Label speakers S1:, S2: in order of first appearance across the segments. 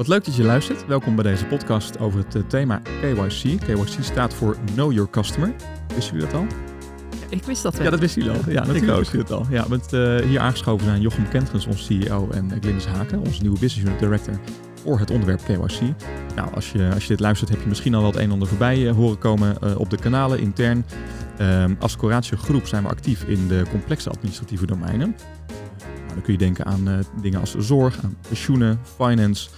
S1: Wat leuk dat je luistert. Welkom bij deze podcast over het eh, thema KYC. KYC staat voor Know Your Customer. Wisten jullie dat al?
S2: Ik wist dat wel.
S1: Ja, dat wisten jullie al. Ja, natuurlijk wisten jullie het al. Ja, met, eh, hier aangeschoven zijn Jochem Kentrens, onze CEO, en uh, Glynis Haken, onze nieuwe Business Unit Director voor het onderwerp KYC. Nou, als je, als je dit luistert, heb je misschien al wel het een en ander voorbij eh, horen komen op de kanalen intern. Ehm, als Coratio Groep zijn we actief in de complexe administratieve domeinen. Dan kun je denken aan eh, dingen als zorg, aan pensioenen, finance,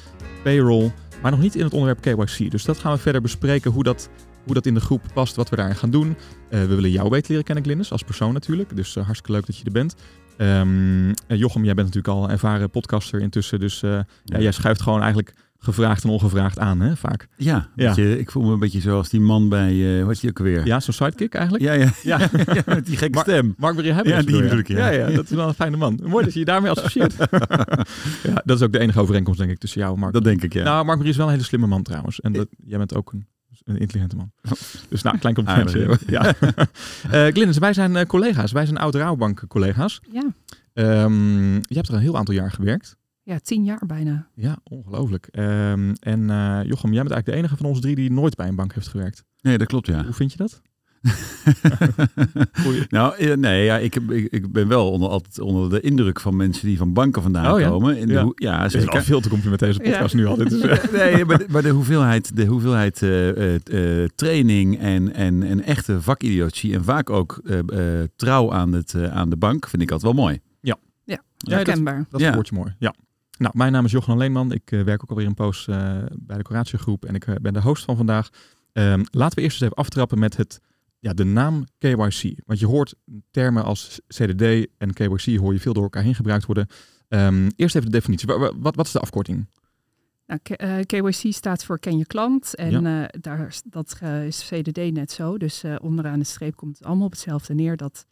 S1: payroll, maar nog niet in het onderwerp KYC. Dus dat gaan we verder bespreken, hoe dat, hoe dat in de groep past, wat we daarin gaan doen. Eh, we willen jou beter leren kennen, Glynis, als persoon natuurlijk. Dus eh, hartstikke leuk dat je er bent. Ehm, eh, Jochem, jij bent natuurlijk al een ervaren podcaster intussen. Dus ja.
S3: Ja.
S1: jij schuift gewoon eigenlijk gevraagd en ongevraagd aan, hè, vaak.
S3: Ja,
S1: Ja.
S3: weet Je, ik voel me een beetje zoals die man bij, eh wat je ook alweer?
S1: Ja, zo'n sidekick eigenlijk.
S3: ja, ja,
S1: Ja.
S3: ja. met die gekke
S1: Maar-
S3: stem.
S1: Mark Marie hebben
S3: Ja, die bedoel ik, ja.
S1: ja. dat is wel een fijne man. Mooi dat je je daarmee associeert. ja, dat is ook de enige overeenkomst, denk ik, tussen jou en Mark.
S3: Dat denk ik, ja.
S1: Nou, Mark Marie is wel een hele slimme man trouwens. En dat, jij bent ook een, een intelligente man. Dus nou, klein complimentje.
S3: Aardig,
S1: ja. Eh Glynis, wij zijn eh, collega's. Wij zijn oud Rouwbank collega's.
S2: Ja.
S1: Ehm, je hebt er een heel aantal jaar gewerkt.
S2: Ja, tien jaar bijna.
S1: Ja, ongelooflijk. Ehm, en eh, Jochem, jij bent eigenlijk de enige van ons drie die nooit bij een bank heeft gewerkt.
S3: Nee, dat klopt, ja.
S1: Hoe vind je dat? Goeie.
S3: nou, nee, ja, ik, ik, ik ben wel onder, altijd onder de indruk van mensen die van banken vandaan
S1: Oh, ja?
S3: komen. In de
S1: Ja.
S3: ja,
S1: Het is
S3: zeker.
S1: veel te complimenteren deze podcast nu al. Dit is,
S3: nee, maar de, maar de hoeveelheid, de hoeveelheid eh, eh, training en, en, en echte vakidiotie en vaak ook eh, eh, trouw aan, het, aan de bank vind ik altijd wel mooi.
S1: Ja, dat-
S2: Herkenbaar.
S1: Dat
S3: Ja.
S1: woord je mooi. Ja. Nou, mijn naam is Johan Leenman. Ik eh, werk ook alweer een poos eh, bij de Coratio Groep en ik eh, ben de host van vandaag. Ehm, laten we eerst eens even aftrappen met het, ja, de naam KYC. Want je hoort termen als CDD en KYC hoor je veel door elkaar heen gebruikt worden. Ehm, eerst even de definitie. Wa- wa- Wat, wat is de afkorting?
S2: Nou, KYC staat voor ken je klant. En daar, dat is CDD net zo. Dus onderaan de streep komt het allemaal op hetzelfde neer. Dat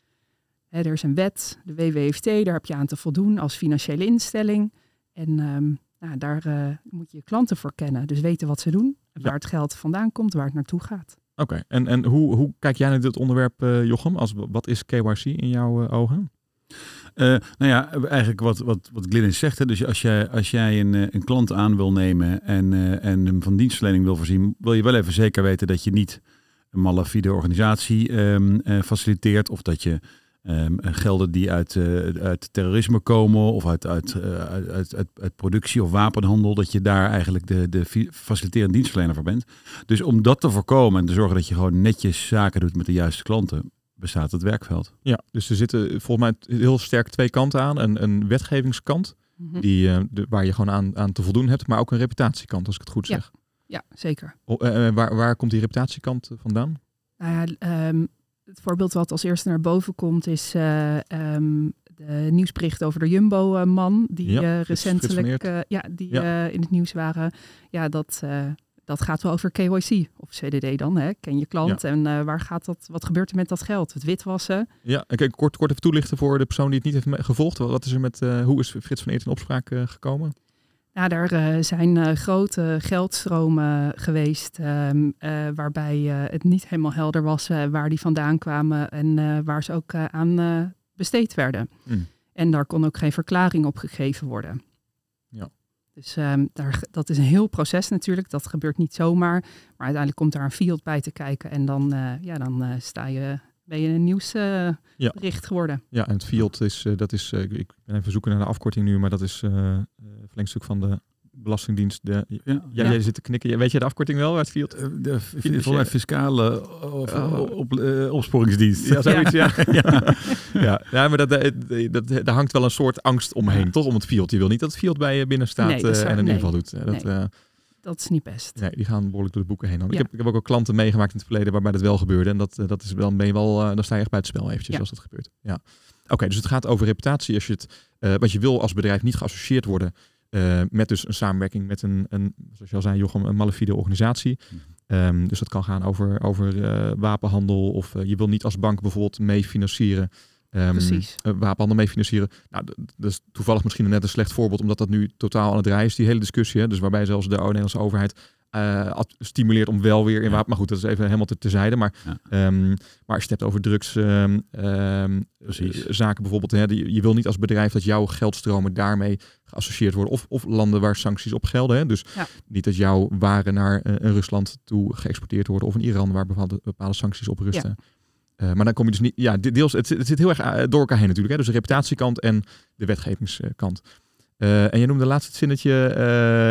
S2: hè, er is een wet, de WWFT, daar heb je aan te voldoen als financiële instelling. En ehm, nou, daar eh, moet je je klanten voor kennen. Dus weten wat ze doen,
S1: Ja.
S2: waar het geld vandaan komt, waar het naartoe gaat.
S1: Oké, en, en hoe, hoe kijk jij naar dit onderwerp, eh, Jochem? Als, wat is KYC in jouw eh, ogen?
S3: Eh, nou ja, eigenlijk wat, wat, wat Glynis zegt. Hè, dus als jij, als jij een, een klant aan wil nemen en, eh, en hem van dienstverlening wil voorzien, wil je wel even zeker weten dat je niet een malafide organisatie ehm, eh, faciliteert of dat je ehm, gelden die uit, eh, uit terrorisme komen of uit, uit, eh, uit, uit, uit, productie of wapenhandel, dat je daar eigenlijk de, de faciliterende dienstverlener voor bent. Dus om dat te voorkomen en te zorgen dat je gewoon netjes zaken doet met de juiste klanten, bestaat het werkveld.
S1: Ja, dus er zitten volgens mij heel sterk twee kanten aan. Een, een wetgevingskant,
S2: Mhm.
S1: die, eh, de, waar je gewoon aan, aan te voldoen hebt, maar ook een reputatiekant, als ik het goed zeg.
S2: Ja, zeker.
S1: O- waar, waar komt die reputatiekant vandaan?
S2: Nou ja, ehm, het voorbeeld wat als eerste naar boven komt is ehm, de nieuwsbericht over de Jumbo-man die
S1: Ja,
S2: eh, recentelijk eh, ja, die, in het nieuws waren. Ja, dat, dat gaat wel over KYC of CDD dan. Hè? Ken je klant en waar gaat dat, wat gebeurt er met dat geld? Het witwassen.
S1: Ja, en kijk, kort, kort even toelichten voor de persoon die het niet heeft gevolgd. Wat is er met, eh, hoe is Frits van Eert in opspraak gekomen?
S2: Nou, daar eh, zijn eh, grote geldstromen geweest ehm, eh, waarbij het niet helemaal helder was waar die vandaan kwamen en waar ze ook aan besteed werden.
S1: Hmm.
S2: En daar kon ook geen verklaring op gegeven worden.
S1: Ja.
S2: Dus ehm, daar, dat is een heel proces natuurlijk. Dat gebeurt niet zomaar. Maar uiteindelijk komt daar een field bij te kijken. En dan, ja, dan sta je, ben je een nieuwsbericht
S1: Ja.
S2: bericht geworden.
S1: Ja, en het field is, eh, dat is, eh, ik- ben even zoeken naar de afkorting nu, maar dat is eh eh, verlengstuk van de Belastingdienst. De, ja,
S3: Ja,
S1: Jij zit te knikken. Weet je de afkorting wel, uit het field?
S3: De,
S1: Financiële-
S3: fiscale of,
S1: Oh.
S3: op, opsporingsdienst.
S1: Ja, zoiets, ja. Ja, ja. ja maar dat, dat, dat, daar hangt wel een soort angst omheen,
S3: Ja.
S1: toch? Om het field. Je wil niet dat het field bij je binnen staat
S2: Nee,
S1: eh, en een
S2: Nee.
S1: inval doet. Dat,
S2: Nee.
S1: eh,
S2: Dat is niet best.
S1: nee, die gaan behoorlijk door de boeken heen. Ik,
S2: Ja.
S1: heb, ik heb ook al klanten meegemaakt in het verleden waarbij dat wel gebeurde. En dat, eh, dat is, dan, ben je wel, eh, dan sta je echt bij het spel eventjes
S2: Ja.
S1: als dat gebeurt. Ja. Oké, dus het gaat over reputatie. Als je het, eh, wat je wil als bedrijf niet geassocieerd worden eh, met dus een samenwerking met een, een, zoals je al zei Jochem, een malafide organisatie.
S3: Mhm.
S1: Ehm, dus dat kan gaan over, over eh, wapenhandel of je wil niet als bank bijvoorbeeld mee financieren. Ehm,
S2: Precies.
S1: eh, wapenhandel mee financieren. Nou, dat is toevallig misschien net een slecht voorbeeld, omdat dat nu totaal aan het draaien is, die hele discussie. Hè? Dus waarbij zelfs de Nederlandse overheid stimuleert om wel weer in wapen. Maar goed, dat is even helemaal te, terzijde. Maar, ehm, maar als je het hebt over drugs, um, zaken bijvoorbeeld. Hè, je wil niet als bedrijf dat jouw geldstromen daarmee geassocieerd worden. Of, of landen waar sancties op gelden. Hè. Dus niet dat jouw waren naar een Rusland toe geëxporteerd worden. Of in Iran waar bepaalde, bepaalde sancties op rusten. Uh, maar dan kom je dus niet. Ja, deels. Het, het zit heel erg door elkaar heen natuurlijk. Hè? Dus de reputatiekant en de wetgevingskant. Uh, en je noemde laatst het zinnetje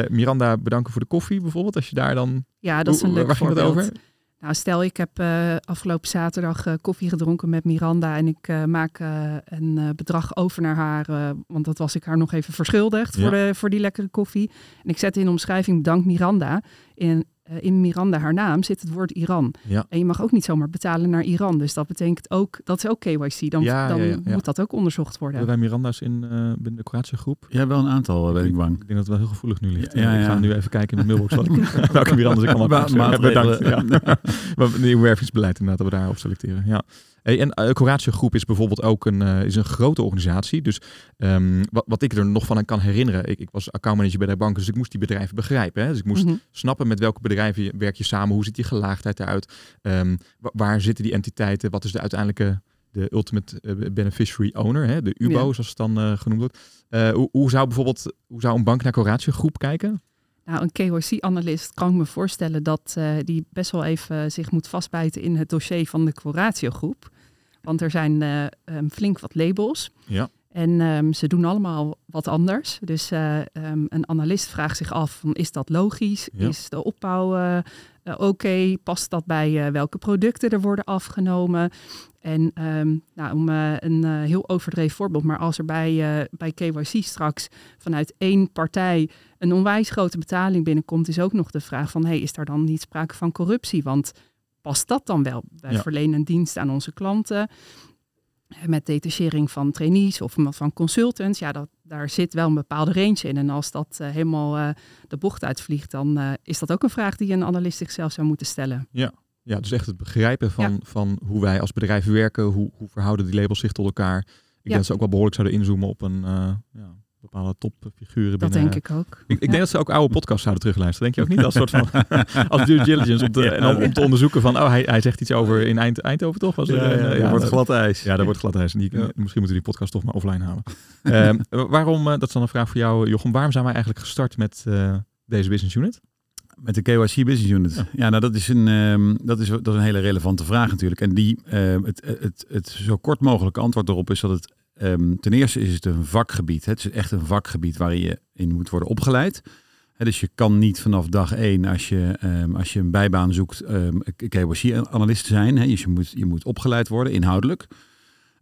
S1: uh, Miranda bedanken voor de koffie bijvoorbeeld. Als je daar dan...
S2: Ja, dat is een leuk waar voorbeeld. Ging het over? Nou, stel ik heb afgelopen zaterdag koffie gedronken met Miranda en ik maak een bedrag over naar haar, want dat was ik haar nog even verschuldigd voor, de, voor die lekkere koffie. En ik zet in de omschrijving bedankt Miranda. In, eh, in Miranda haar naam zit het woord Iran.
S1: Ja.
S2: En je mag ook niet zomaar betalen naar Iran. Dus dat betekent ook, dat is ook KYC. Dan,
S1: ja,
S2: dan moet dat ook onderzocht worden.
S1: Hebben wij Miranda's in uh, binnen de Kroatische groep?
S3: Ja, wel een aantal, weet ik bang.
S1: Ik denk dat het wel heel gevoelig nu ligt. Ja, Ik ga nu even kijken in de mailbox. welke Miranda's ik kan op. Bedankt. Ja. Nieuw wervingsbeleid inderdaad, dat we daarop selecteren. Ja. Hey, en uh, Groep is bijvoorbeeld ook een, uh, is een grote organisatie. Dus um, wat, wat ik er nog van kan herinneren, ik, ik was accountmanager bij de bank, dus ik moest die bedrijven begrijpen. Hè? Dus ik moest mm -hmm. snappen met welke bedrijven werk je samen, hoe ziet die gelaagdheid eruit, um, waar zitten die entiteiten, wat is de uiteindelijke de ultimate uh, beneficiary owner, hè? de UBO, ja. zoals het dan uh, genoemd wordt. Uh, hoe, hoe, zou bijvoorbeeld hoe zou een bank naar Coratio Groep kijken?
S2: Nou, een KYC-analyst kan ik me voorstellen dat uh, die best wel even zich moet vastbijten in het dossier van de Coratio-groep. Want er zijn um, flink wat labels.
S1: Ja.
S2: En um, ze doen allemaal wat anders. Dus uh, um, een analist vraagt zich af: van, is dat logisch? Ja. Is de opbouw uh, uh, oké? Okay? Past dat bij welke producten er worden afgenomen? En nou, om een heel overdreven voorbeeld, maar als er bij, bij KYC straks vanuit één partij een onwijs grote betaling binnenkomt, is ook nog de vraag van: hey, is daar dan niet sprake van corruptie? Want past dat dan wel? Wij ja. verlenen een dienst aan onze klanten met detachering van trainees of van consultants, ja, dat, daar zit wel een bepaalde range in. En als dat uh, helemaal uh, de bocht uitvliegt, dan uh, is dat ook een vraag die een analist zichzelf zou moeten stellen.
S1: Ja, ja dus echt het begrijpen van, ja. van hoe wij als bedrijf werken, hoe, hoe verhouden die labels zich tot elkaar. Ik ja. denk dat ze ook wel behoorlijk zouden inzoomen op een ja, bepaalde topfiguren
S2: Dat
S1: binnen.
S2: denk ik ook.
S1: Ik, ik denk dat ze ook oude podcasts zouden terugluisteren. Denk je ook niet als soort van als due diligence om te, ja, en om, om, te onderzoeken van oh hij, hij zegt iets over in Eind, Eindhoven toch? Was
S3: ja,
S1: er,
S3: ja, ja, ja, wordt glad ijs.
S1: Ja, daar wordt glad ijs. Die, Misschien moeten we die podcast toch maar offline halen. um, waarom? Uh, dat is dan een vraag voor jou, Jochem. Waarom zijn wij eigenlijk gestart met uh, deze business unit?
S3: Met de KYC Business Unit. Ja, ja nou dat is, een, um, dat, is, dat is een hele relevante vraag natuurlijk. En die, uh, het, het, het, het zo kort mogelijke antwoord erop is dat het Um, ten eerste is het een vakgebied. Het is echt een vakgebied waar je in moet worden opgeleid. Dus je kan niet vanaf dag één, als je, um, als je een bijbaan zoekt, um, KYC-analyst zijn. Dus je moet, je moet opgeleid worden, inhoudelijk.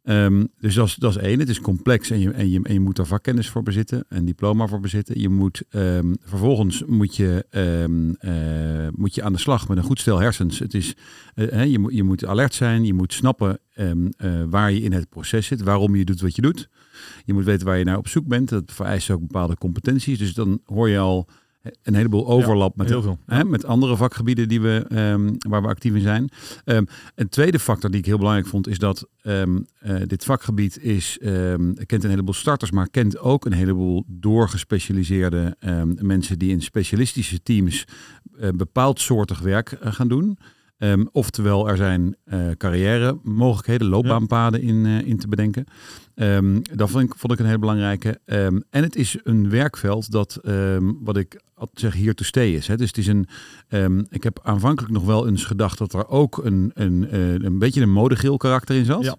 S3: Um, dus dat is, dat is één. Het is complex en je, en, je, en je moet daar vakkennis voor bezitten, een diploma voor bezitten. Je moet, um, vervolgens moet je, um, uh, moet je aan de slag met een goed stel hersens. Het is, uh, je, moet, je moet alert zijn, je moet snappen uh, waar je in het proces zit, waarom je doet wat je doet. Je moet weten waar je naar op zoek bent. Dat vereist ook bepaalde competenties. Dus dan hoor je al een heleboel overlap
S1: ja,
S3: met,
S1: heel veel.
S3: Hè, met andere vakgebieden die we, um, waar we actief in zijn. Um, een tweede factor die ik heel belangrijk vond, is dat um, uh, dit vakgebied is, kent een heleboel starters, maar kent ook een heleboel doorgespecialiseerde mensen die in specialistische teams uh, bepaald soortig werk uh, gaan doen. Um, oftewel, er zijn uh, carrière mogelijkheden, loopbaanpaden in, uh, in te bedenken. Um, dat vond ik, vond ik een heel belangrijke. Um, en het is een werkveld dat, wat ik zeg, hier to stay is. Hè. Dus het is een. ik heb aanvankelijk nog wel eens gedacht dat er ook een, een, uh, een beetje een modegeel karakter in zat.
S1: Ja.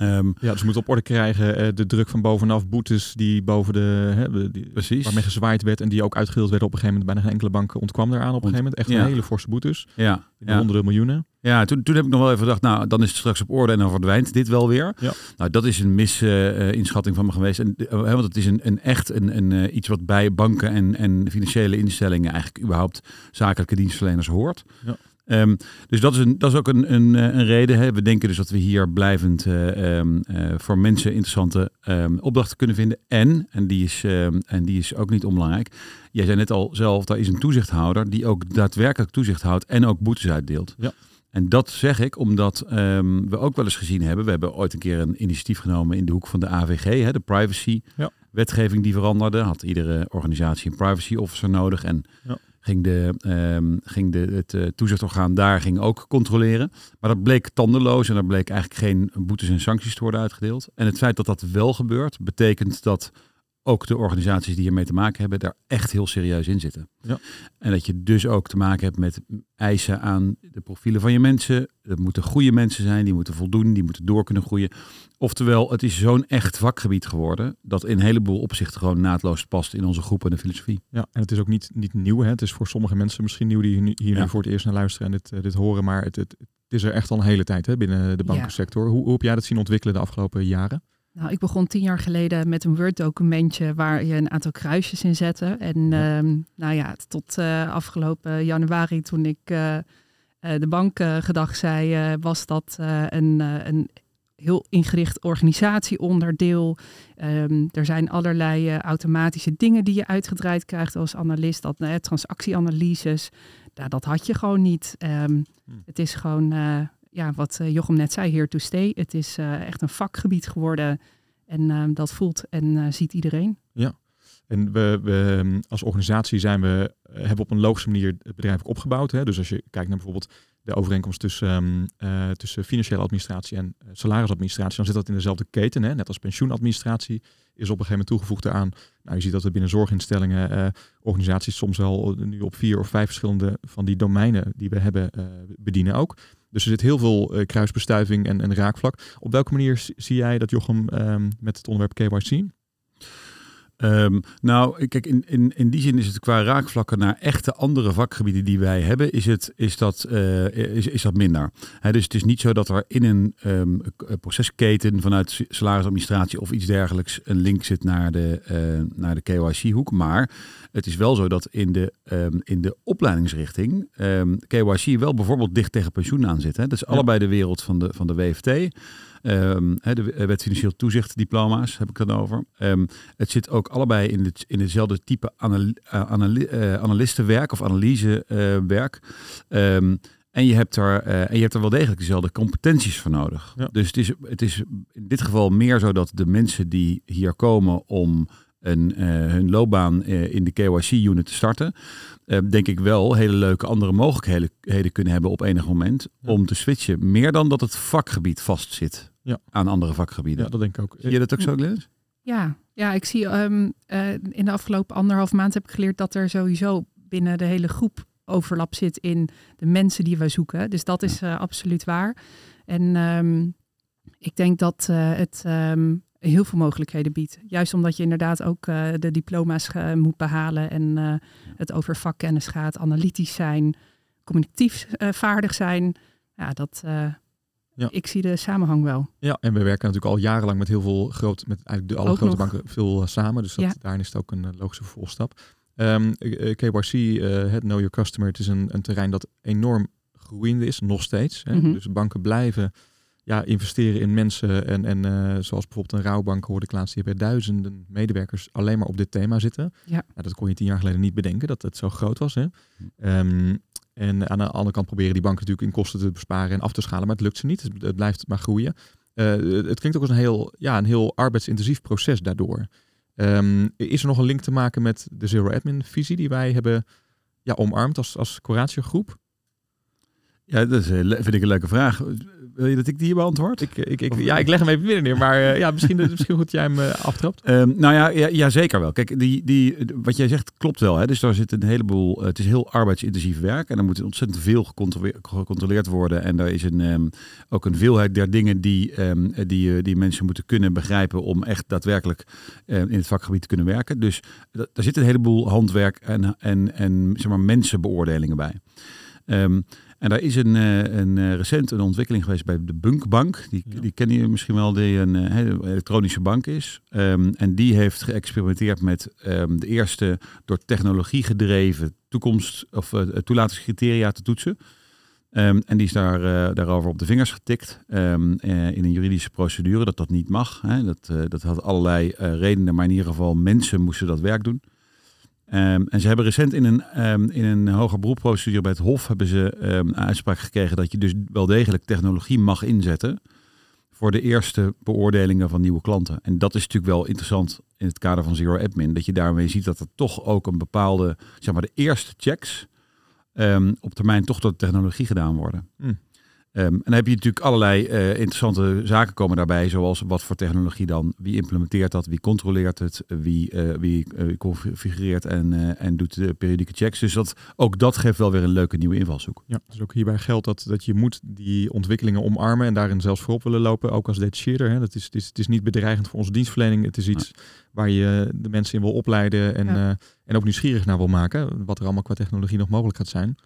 S1: Um, ja, dus je moet op orde krijgen uh, de druk van bovenaf, boetes die boven de, hè, die,
S3: precies.
S1: waarmee gezwaaid werd en die ook uitgedeeld werden op een gegeven moment. Bijna geen enkele bank ontkwam daaraan op een gegeven moment. Echt ja. een hele forse boetes.
S3: Ja.
S1: ja. Honderden miljoenen.
S3: Ja, toen, toen heb ik nog wel even gedacht, nou, dan is het straks op orde en dan verdwijnt dit wel weer.
S1: Ja.
S3: Nou, dat is een misinschatting uh, van me geweest. En, uh, want het is een, een echt een, een, iets wat bij banken en, en financiële instellingen eigenlijk überhaupt zakelijke dienstverleners hoort.
S1: Ja.
S3: Um, dus dat is, een, dat is ook een, een, een reden. Hè. We denken dus dat we hier blijvend uh, um, uh, voor mensen interessante um, opdrachten kunnen vinden. En, en die, is, en die is ook niet onbelangrijk. Jij zei net al zelf, daar is een toezichthouder die ook daadwerkelijk toezicht houdt en ook boetes uitdeelt.
S1: Ja.
S3: En dat zeg ik omdat we ook wel eens gezien hebben. We hebben ooit een keer een initiatief genomen in de hoek van de AVG, hè, de privacy.
S1: Ja.
S3: Wetgeving die veranderde. Had iedere organisatie een privacy officer nodig. En
S1: ja
S3: ging, de, ehm, ging de, het uh, daar ging ook controleren. Maar dat bleek tandeloos en er bleek eigenlijk geen boetes en sancties te worden uitgedeeld. En het feit dat dat wel gebeurt, betekent dat ook de organisaties die hiermee te maken hebben, daar echt heel serieus in zitten. Ja. En dat je dus ook te maken hebt met eisen aan de profielen van je mensen. Het moeten goede mensen zijn, die moeten voldoen, die moeten door kunnen groeien. Oftewel, het is zo'n echt vakgebied geworden dat in een heleboel opzichten gewoon naadloos past in onze groep en de filosofie.
S1: Ja, en het is ook niet, niet nieuw. Hè? Het is voor sommige mensen misschien nieuw die hier nu voor het eerst naar luisteren en dit, eh, dit horen. Maar het, het, het, is er echt al een hele tijd hè, binnen de bankensector. Hoe, hoe heb jij dat zien ontwikkelen de afgelopen jaren?
S2: Nou, ik begon tien jaar geleden met een Word-documentje waar je een aantal kruisjes in zette. En ehm, nou ja, tot uh, afgelopen januari, toen ik uh, de bankgedag zei, was dat een, een heel ingericht organisatieonderdeel. Um, er zijn allerlei automatische dingen die je uitgedraaid krijgt als analist. Dat, transactieanalyses, nou, dat had je gewoon niet. Um, Het is gewoon ja, wat uh, Jochem net zei, here to stay. Het is uh, echt een vakgebied geworden en uh, dat voelt en ziet iedereen.
S1: Ja, en we, we, ehm, als organisatie zijn we, hebben op een logische manier het bedrijf ook opgebouwd. Hè? Dus als je kijkt naar bijvoorbeeld de overeenkomst tussen, um, tussen financiële administratie en salarisadministratie, dan zit dat in dezelfde keten. Hè? Net als pensioenadministratie is op een gegeven moment toegevoegd aan. Nou, je ziet dat er binnen zorginstellingen organisaties soms wel nu op vier of vijf verschillende van die domeinen die we hebben bedienen ook. Dus er zit heel veel uh, kruisbestuiving en, en, raakvlak. Op welke manier zie jij dat Jochem um, met het onderwerp KYC?
S3: Um, nou, kijk, in, in, in die zin is het qua raakvlakken naar echte andere vakgebieden die wij hebben, is, het, is, dat, uh, is, is dat minder. He, dus het is niet zo dat er in een um, procesketen vanuit salarisadministratie of iets dergelijks een link zit naar de, uh, naar de KYC-hoek. Maar het is wel zo dat in de, um, in de opleidingsrichting KYC wel bijvoorbeeld dicht tegen pensioen aan zit. Hè. Dat is ja. allebei de wereld van de, van de WFT. Um, de wet financieel toezicht diploma's heb ik dan over. Um, het zit ook allebei in, het, in hetzelfde type anal, anal, uh, analistenwerk of analysewerk. Um, en je, hebt er, uh, en je hebt er wel degelijk dezelfde competenties voor nodig. Ja. Dus het is, het is in dit geval meer zo dat de mensen die hier komen om een, uh, hun loopbaan uh, in de KYC-unit te starten, uh, denk ik wel hele leuke andere mogelijkheden kunnen hebben op enig moment ja. om te switchen. Meer dan dat het vakgebied vastzit ja. aan andere vakgebieden.
S1: Ja, dat denk ik ook.
S3: Zie je dat ook zo, Glennis?
S2: Ja, ja, ik zie um, in de afgelopen anderhalf maand heb ik geleerd dat er sowieso binnen de hele groep overlap zit in de mensen die we zoeken. Dus dat is absoluut waar. En um, ik denk dat het um, heel veel mogelijkheden biedt. Juist omdat je inderdaad ook uh, de diploma's uh, moet behalen en uh, het over vakkennis gaat, analytisch zijn, communicatief vaardig zijn. Ja, dat, ja. ik zie de samenhang wel.
S1: Ja, en we werken natuurlijk al jarenlang met heel veel groot, met eigenlijk de alle ook grote nog. banken veel samen. Dus dat, ja. daarin is het ook een logische vervolgstap. Um, KYC, het Know Your Customer, het is een, een terrein dat enorm groeiende is, nog steeds. Hè? Mm -hmm. Dus banken blijven ja, investeren in mensen. En, en uh, zoals bijvoorbeeld een rouwbank hoorde ik laatst, die hebben duizenden medewerkers alleen maar op dit thema zitten. Ja. Nou, dat kon je tien jaar geleden niet bedenken, dat het zo groot was. Hè? Um, en aan de andere kant proberen die banken natuurlijk in kosten te besparen en af te schalen, maar het lukt ze niet. Het, het blijft maar groeien. Uh, het klinkt ook als een heel, ja, een heel arbeidsintensief proces daardoor. Um, is er nog een link te maken met de Zero Admin visie die wij hebben ja, omarmd als, als Coratio groep?
S3: Ja, dat is, vind ik een leuke vraag. Wil je dat ik die hier beantwoord?
S1: Ik, ik, ik, ja, ik leg hem even binnen neer, maar uh, ja, misschien, misschien goed jij hem uh, aftrapt.
S3: Um, nou ja, ja, ja, zeker wel. Kijk, die, die, wat jij zegt klopt wel. Hè? Dus daar zit een heleboel, uh, het is heel arbeidsintensief werk en er moet ontzettend veel gecontroleerd worden. En daar is een, um, ook een veelheid der dingen die, um, die, die mensen moeten kunnen begrijpen om echt daadwerkelijk in het vakgebied te kunnen werken. Dus daar zit een heleboel handwerk en, en, en zeg maar, mensenbeoordelingen bij. Um, en daar is een, een recent een ontwikkeling geweest bij de Bunkbank. Die, ja. die kennen jullie misschien wel, die een, een elektronische bank is. Um, en die heeft geëxperimenteerd met um, de eerste door technologie gedreven toekomst- of uh, toelatingscriteria te toetsen. Um, en die is daar, uh, daarover op de vingers getikt um, uh, in een juridische procedure dat dat niet mag. Hè. Dat, uh, dat had allerlei redenen, maar in ieder geval mensen moesten dat werk doen. Um, en ze hebben recent in een, um, in een hoger beroepprocedure bij het Hof hebben ze um, uitspraak gekregen dat je dus wel degelijk technologie mag inzetten voor de eerste beoordelingen van nieuwe klanten. En dat is natuurlijk wel interessant in het kader van Zero Admin, dat je daarmee ziet dat er toch ook een bepaalde, zeg maar de eerste checks op termijn toch door technologie gedaan worden. Hmm. Ehm, en dan heb je natuurlijk allerlei uh, interessante zaken komen daarbij, zoals wat voor technologie dan, wie implementeert dat, wie controleert het, wie, uh, wie uh, configureert en, en doet de periodieke checks. Dus dat, ook dat geeft wel weer een leuke nieuwe invalshoek.
S1: Ja, dus ook hierbij geldt dat, dat je moet die ontwikkelingen omarmen en daarin zelfs voorop willen lopen, ook als detacheerder. Hè. Dat is, het, is, het is niet bedreigend voor onze dienstverlening, het is iets waar je de mensen in wil opleiden en, en ook nieuwsgierig naar wil maken, wat er allemaal qua technologie nog mogelijk gaat zijn.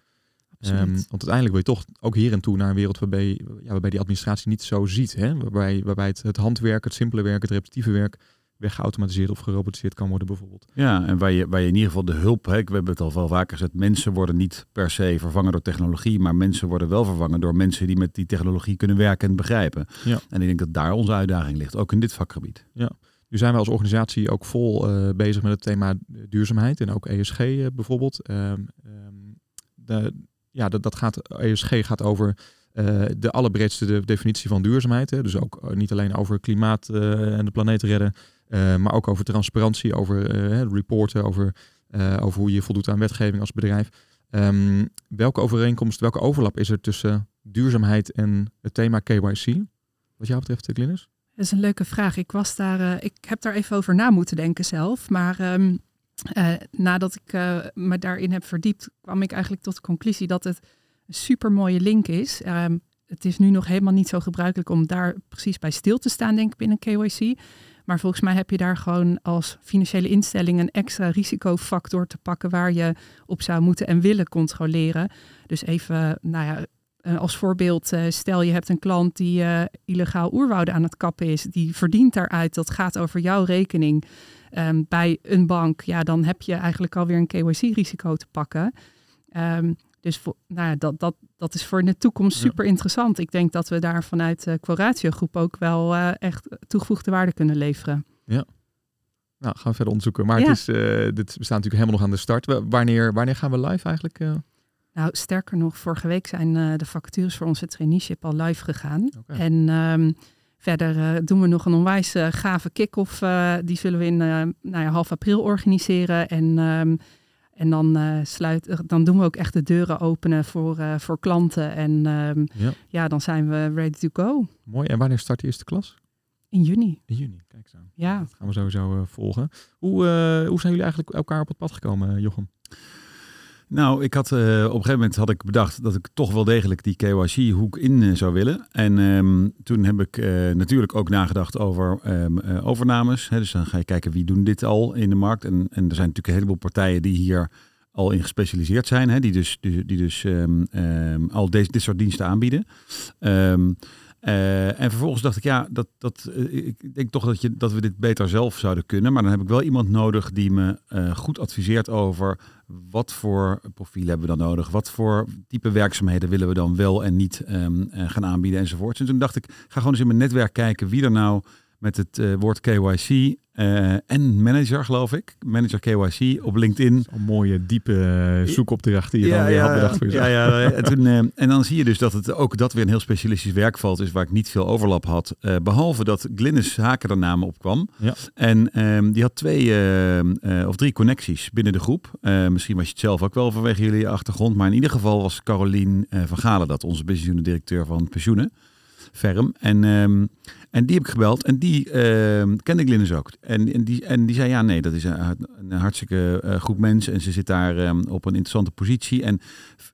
S1: Um, want uiteindelijk wil je toch ook hier en toe naar een wereld waarbij, ja, waarbij die administratie niet zo ziet. Hè? Waarbij, waarbij het, het handwerk, het simpele werk, het repetitieve werk weggeautomatiseerd of gerobotiseerd kan worden bijvoorbeeld.
S3: Ja, en waar je, waar je in ieder geval de hulp, hè, we hebben het al wel vaker gezegd, mensen worden niet per se vervangen door technologie, maar mensen worden wel vervangen door mensen die met die technologie kunnen werken en begrijpen. Ja. En ik denk dat daar onze uitdaging ligt, ook in dit vakgebied.
S1: Ja. Nu zijn we als organisatie ook vol uh, bezig met het thema duurzaamheid en ook ESG uh, eh, bijvoorbeeld. Um, um, de, ja, dat, dat gaat, ESG gaat over uh, de allerbreedste de definitie van duurzaamheid. Hè. Dus ook uh, niet alleen over klimaat uh, en de planeet redden, maar ook over transparantie, over reporten, over, over hoe je voldoet aan wetgeving als bedrijf. Um, welke overeenkomst, welke overlap is er tussen duurzaamheid en het thema KYC? Wat jou betreft, Glynis?
S2: Dat is een leuke vraag. Ik was daar, ik heb daar even over na moeten denken zelf. Maar um, uh, nadat ik uh, me daarin heb verdiept, kwam ik eigenlijk tot de conclusie dat het een super mooie link is. Um, het is nu nog helemaal niet zo gebruikelijk om daar precies bij stil te staan, denk ik, binnen KYC. Maar volgens mij heb je daar gewoon als financiële instelling een extra risicofactor te pakken waar je op zou moeten en willen controleren. Dus even, nou ja, eh, als voorbeeld, stel je hebt een klant die uh, illegaal oerwouden aan het kappen is, die verdient daaruit, dat gaat over jouw rekening. Um, bij een bank, ja, dan heb je eigenlijk alweer een KYC-risico te pakken. Um, dus voor, nou, dat, dat, dat is voor de toekomst super interessant. Ik denk dat we daar vanuit de Quoratio Groep ook wel echt toegevoegde waarde kunnen leveren.
S1: Ja. Nou, gaan we verder onderzoeken. Maar ja. het is, dit bestaat natuurlijk helemaal nog aan de start. Wanneer, wanneer gaan we live eigenlijk?
S2: Nou, sterker nog, vorige week zijn de vacatures voor onze traineeship al live gegaan. Okay. En um, Verder uh, doen we nog een onwijs uh, gave kick-off. Die zullen we in nou ja, half april organiseren. En, um, en dan, sluit, dan doen we ook echt de deuren openen voor, voor klanten. En um, ja. ja. dan zijn we ready to go.
S1: Mooi. En wanneer start de eerste klas?
S2: In juni.
S1: In juni, kijk aan. Ja. Dat gaan we sowieso volgen. Hoe, hoe zijn jullie eigenlijk elkaar op het pad gekomen, Jochem?
S3: Nou, ik had uh, op een gegeven moment had ik bedacht dat ik toch wel degelijk die KYC-hoek in uh, zou willen. En um, toen heb ik uh, natuurlijk ook nagedacht over um, overnames. Dus dan ga je kijken wie doen dit al in de markt. En, en er zijn natuurlijk een heleboel partijen die hier al in gespecialiseerd zijn. Die dus, die, dus um, al deze, dit soort diensten aanbieden. Uh, en vervolgens dacht ik, ja, dat, dat, uh, ik denk toch dat, je, dat we dit beter zelf zouden kunnen. Maar dan heb ik wel iemand nodig die me uh, goed adviseert over wat voor profiel hebben we dan nodig? Wat voor type werkzaamheden willen we dan wel en niet um, gaan aanbieden enzovoort. En toen dacht ik, ga gewoon eens in mijn netwerk kijken wie er nou met het woord KYC uh, en manager, geloof ik. Manager KYC op LinkedIn.
S1: Een mooie, diepe uh, zoekopdracht die je ja, dan weer ja, had bedacht voor
S3: jezelf. Ja, ja en, toen, uh, en dan zie je dus dat het ook dat weer een heel specialistisch werkveld is waar ik niet veel overlap had. behalve dat Glynis Haken er namen opkwam. Ja. En um, die had twee of drie connecties binnen de groep. misschien was je het zelf ook wel vanwege jullie achtergrond. Maar in ieder geval was Carolien van Galen dat, onze business unit directeur van pensioenen. Ferm. En, um, en die heb ik gebeld en die uh, kende Glynis ook. En, en, die, en die zei, ja nee, dat is een, hartstikke uh, goed mens en ze zit daar um, op een interessante positie. En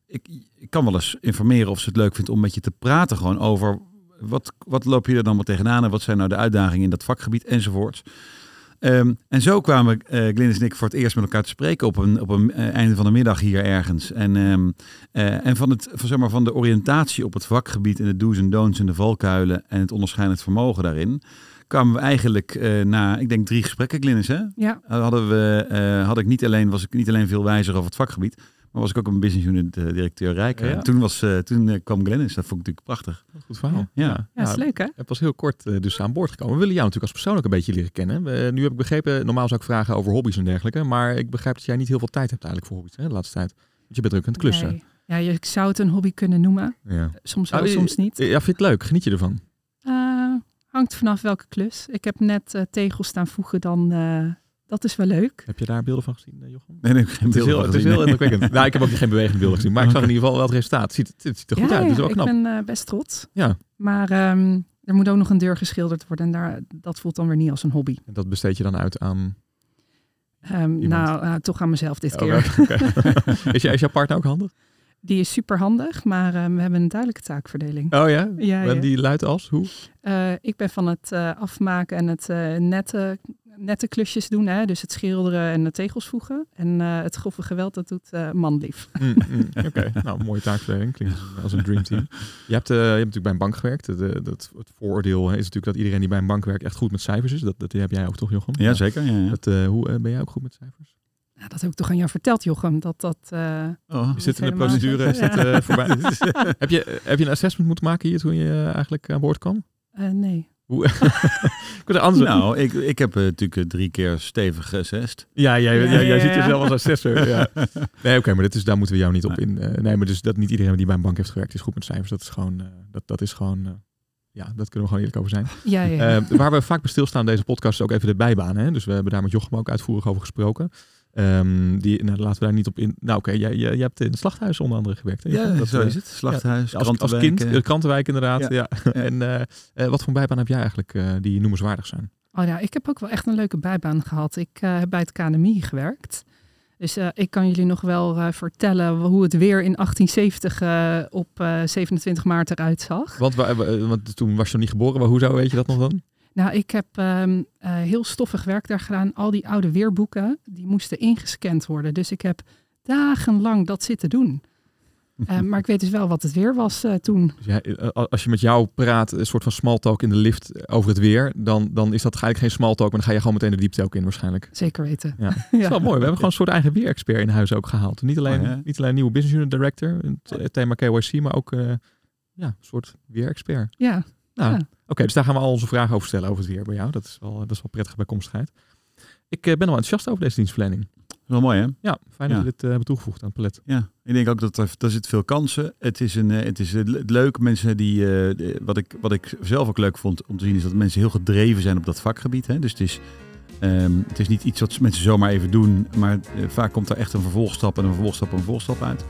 S3: ik, ik kan wel eens informeren of ze het leuk vindt om met je te praten gewoon over wat, wat loop je er dan maar tegenaan en wat zijn nou de uitdagingen in dat vakgebied enzovoorts. Um, en zo kwamen uh, Glynis en ik voor het eerst met elkaar te spreken op een, op een uh, einde van de middag hier ergens. En, um, uh, en van, het, van, zeg maar, van de oriëntatie op het vakgebied en de do's en don'ts en de valkuilen en het onderscheidend vermogen daarin, kwamen we eigenlijk na, ik denk drie gesprekken, Glynis, hè?
S2: Ja.
S3: Hadden we, had ik niet alleen, was ik niet alleen veel wijzer over het vakgebied, maar was ik ook een business unit uh, directeur Rijk. Ja. Toen, was, uh, toen uh, kwam Glennis. Dat vond ik natuurlijk prachtig.
S1: Goed verhaal.
S2: Ja, ja. ja is leuk hè?
S1: Het was heel kort dus aan boord gekomen. We willen jou natuurlijk als persoon ook een beetje leren kennen. nu heb ik begrepen, normaal zou ik vragen over hobby's en dergelijke. Maar ik begrijp dat jij niet heel veel tijd hebt eigenlijk voor hobby's hè, de laatste tijd. Want je bent druk aan het klussen.
S2: Nee. Ja, je zou het een hobby kunnen noemen. Ja. Soms wel, ah, soms niet.
S1: Ja, vind je het leuk? Geniet je ervan?
S2: Hangt vanaf welke klus. Ik heb net uh, tegels staan voegen, dan dat is wel leuk.
S1: Heb je daar beelden van gezien, Jochem?
S3: Nee, nee, geen beelden
S1: het is heel, Het is heel indrukwekkend. nou, ik heb ook geen bewegende beelden gezien, maar ik zag in ieder geval wel het resultaat. Het ziet, het ziet er goed uit, het is wel knap.
S2: ik ben best trots.
S1: Ja.
S2: Maar um, er moet ook nog een deur geschilderd worden en daar, dat voelt dan weer niet als een hobby.
S1: En dat besteed je dan uit aan
S2: Um, nou, uh, toch aan mezelf dit oh, keer.
S1: is, is jouw partner ook handig?
S2: Die is super handig, maar uh, we hebben een duidelijke taakverdeling.
S1: Oh ja?
S2: ja,
S1: en die luidt als? Hoe?
S2: Uh, ik ben van het afmaken en het nette nette klusjes doen. Hè? Dus het schilderen en de tegels voegen. En uh, het grove geweld, dat doet uh, manlief.
S1: Mm, mm, Oké, okay. nou, mooie taakverdeling. Klinkt als een dream team. Je hebt, uh, je hebt natuurlijk bij een bank gewerkt. De, dat, het vooroordeel is natuurlijk dat iedereen die bij een bank werkt echt goed met cijfers is. Dat, dat heb jij ook toch, Jochem?
S3: Ja, zeker. Ja, ja.
S1: Dat, hoe ben jij ook goed met cijfers?
S2: Nou, dat heb ik toch aan jou verteld, Jochem. Dat dat.
S1: oh, is dit in de procedure? Is dit, voorbij? heb, je, heb je een assessment moeten maken hier toen je eigenlijk aan boord kwam?
S2: nee.
S1: Hoe? ik anders...
S3: Nou, ik, ik heb uh, natuurlijk drie keer stevig gezest.
S1: Ja, jij, ja, jij, jij ziet jezelf als assessor. ja. Nee, oké, maar dit is, daar moeten we jou niet op in. Uh, nee, maar dus dat niet iedereen die bij een bank heeft gewerkt is goed met cijfers. Dat is gewoon, uh, dat, dat is gewoon ja, dat kunnen we gewoon eerlijk over zijn.
S2: Ja, ja.
S1: waar we vaak bij stilstaan deze podcast is ook even de bijbaan. Hè? Dus we hebben daar met Jochem ook uitvoerig over gesproken. Um, die, nou, laten we daar niet op in. Nou, oké, jij, jij, jij, hebt in het slachthuis onder andere gewerkt. Hè?
S3: Ja, dat, zo is het. Slachthuis, ja, als,
S1: als kind, de krantenwijk inderdaad. Ja. ja. en uh, uh, wat voor bijbaan heb jij eigenlijk uh, die noemenswaardig zijn?
S2: Oh ja, ik heb ook wel echt een leuke bijbaan gehad. Ik heb bij het KNMI gewerkt. Dus ik kan jullie nog wel vertellen hoe het weer in 1870 op 27 maart eruit zag.
S1: Want, want toen was je nog niet geboren, maar hoe zou weet je dat nog dan?
S2: Nou, ik heb um, uh, heel stoffig werk daar gedaan. Al die oude weerboeken, die moesten ingescand worden. Dus ik heb dagenlang dat zitten doen. Uh, maar ik weet dus wel wat het weer was uh, toen.
S1: Dus ja, als je met jou praat, een soort van small talk in de lift over het weer, dan, dan is dat eigenlijk geen small talk, maar dan ga je gewoon meteen de diepte ook in waarschijnlijk.
S2: Zeker weten.
S1: Ja. ja. Dat is wel mooi. We hebben gewoon een soort eigen weerexpert in huis ook gehaald. Niet alleen, oh, niet alleen nieuwe business unit director, het thema KYC, maar ook ja, een soort weerexpert.
S2: Ja.
S1: Nou, ja. Oké, dus daar gaan we al onze vragen over stellen over het weer bij jou. Dat is wel, dat is wel prettige bijkomstigheid. Ik uh, ben wel enthousiast over deze dienstverlening.
S3: Wel mooi hè?
S1: Ja, fijn dat je dit uh, hebben toegevoegd aan het palet.
S3: Ja, ik denk ook dat er, er zit veel kansen. Het is, een, het is leuk. Mensen die, wat, ik, wat ik zelf ook leuk vond om te zien is dat mensen heel gedreven zijn op dat vakgebied. Hè? Dus het is, um, het is niet iets wat mensen zomaar even doen, maar vaak komt er echt een vervolgstap en een vervolgstap en een vervolgstap uit.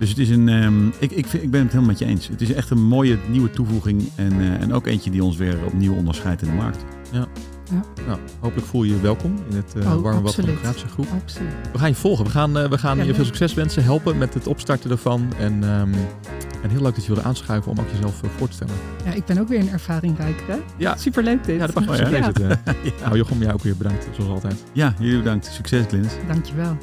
S3: Dus het is een, um, ik, ik, vind, ik ben het helemaal met je eens. Het is echt een mooie nieuwe toevoeging en, uh, en ook eentje die ons weer opnieuw onderscheidt in de markt.
S1: Ja. Ja. Nou, hopelijk voel je je welkom in het uh, oh, warme wat groep.
S2: Absoluut.
S1: We gaan je volgen. We gaan, uh, we gaan ja, je veel succes wensen, helpen met het opstarten ervan. En, um, en heel leuk dat je wilde aanschuiven om ook jezelf uh, voor te stellen.
S2: Ja, ik ben ook weer een ervaringrijker. Hè? Ja. Superleuk dit.
S1: Ja, dat mag je oh, ja. ja. Nou, Jochem, jij ook weer bedankt, zoals altijd.
S3: Ja, jullie bedankt. Succes, Glinus.
S2: Dankjewel.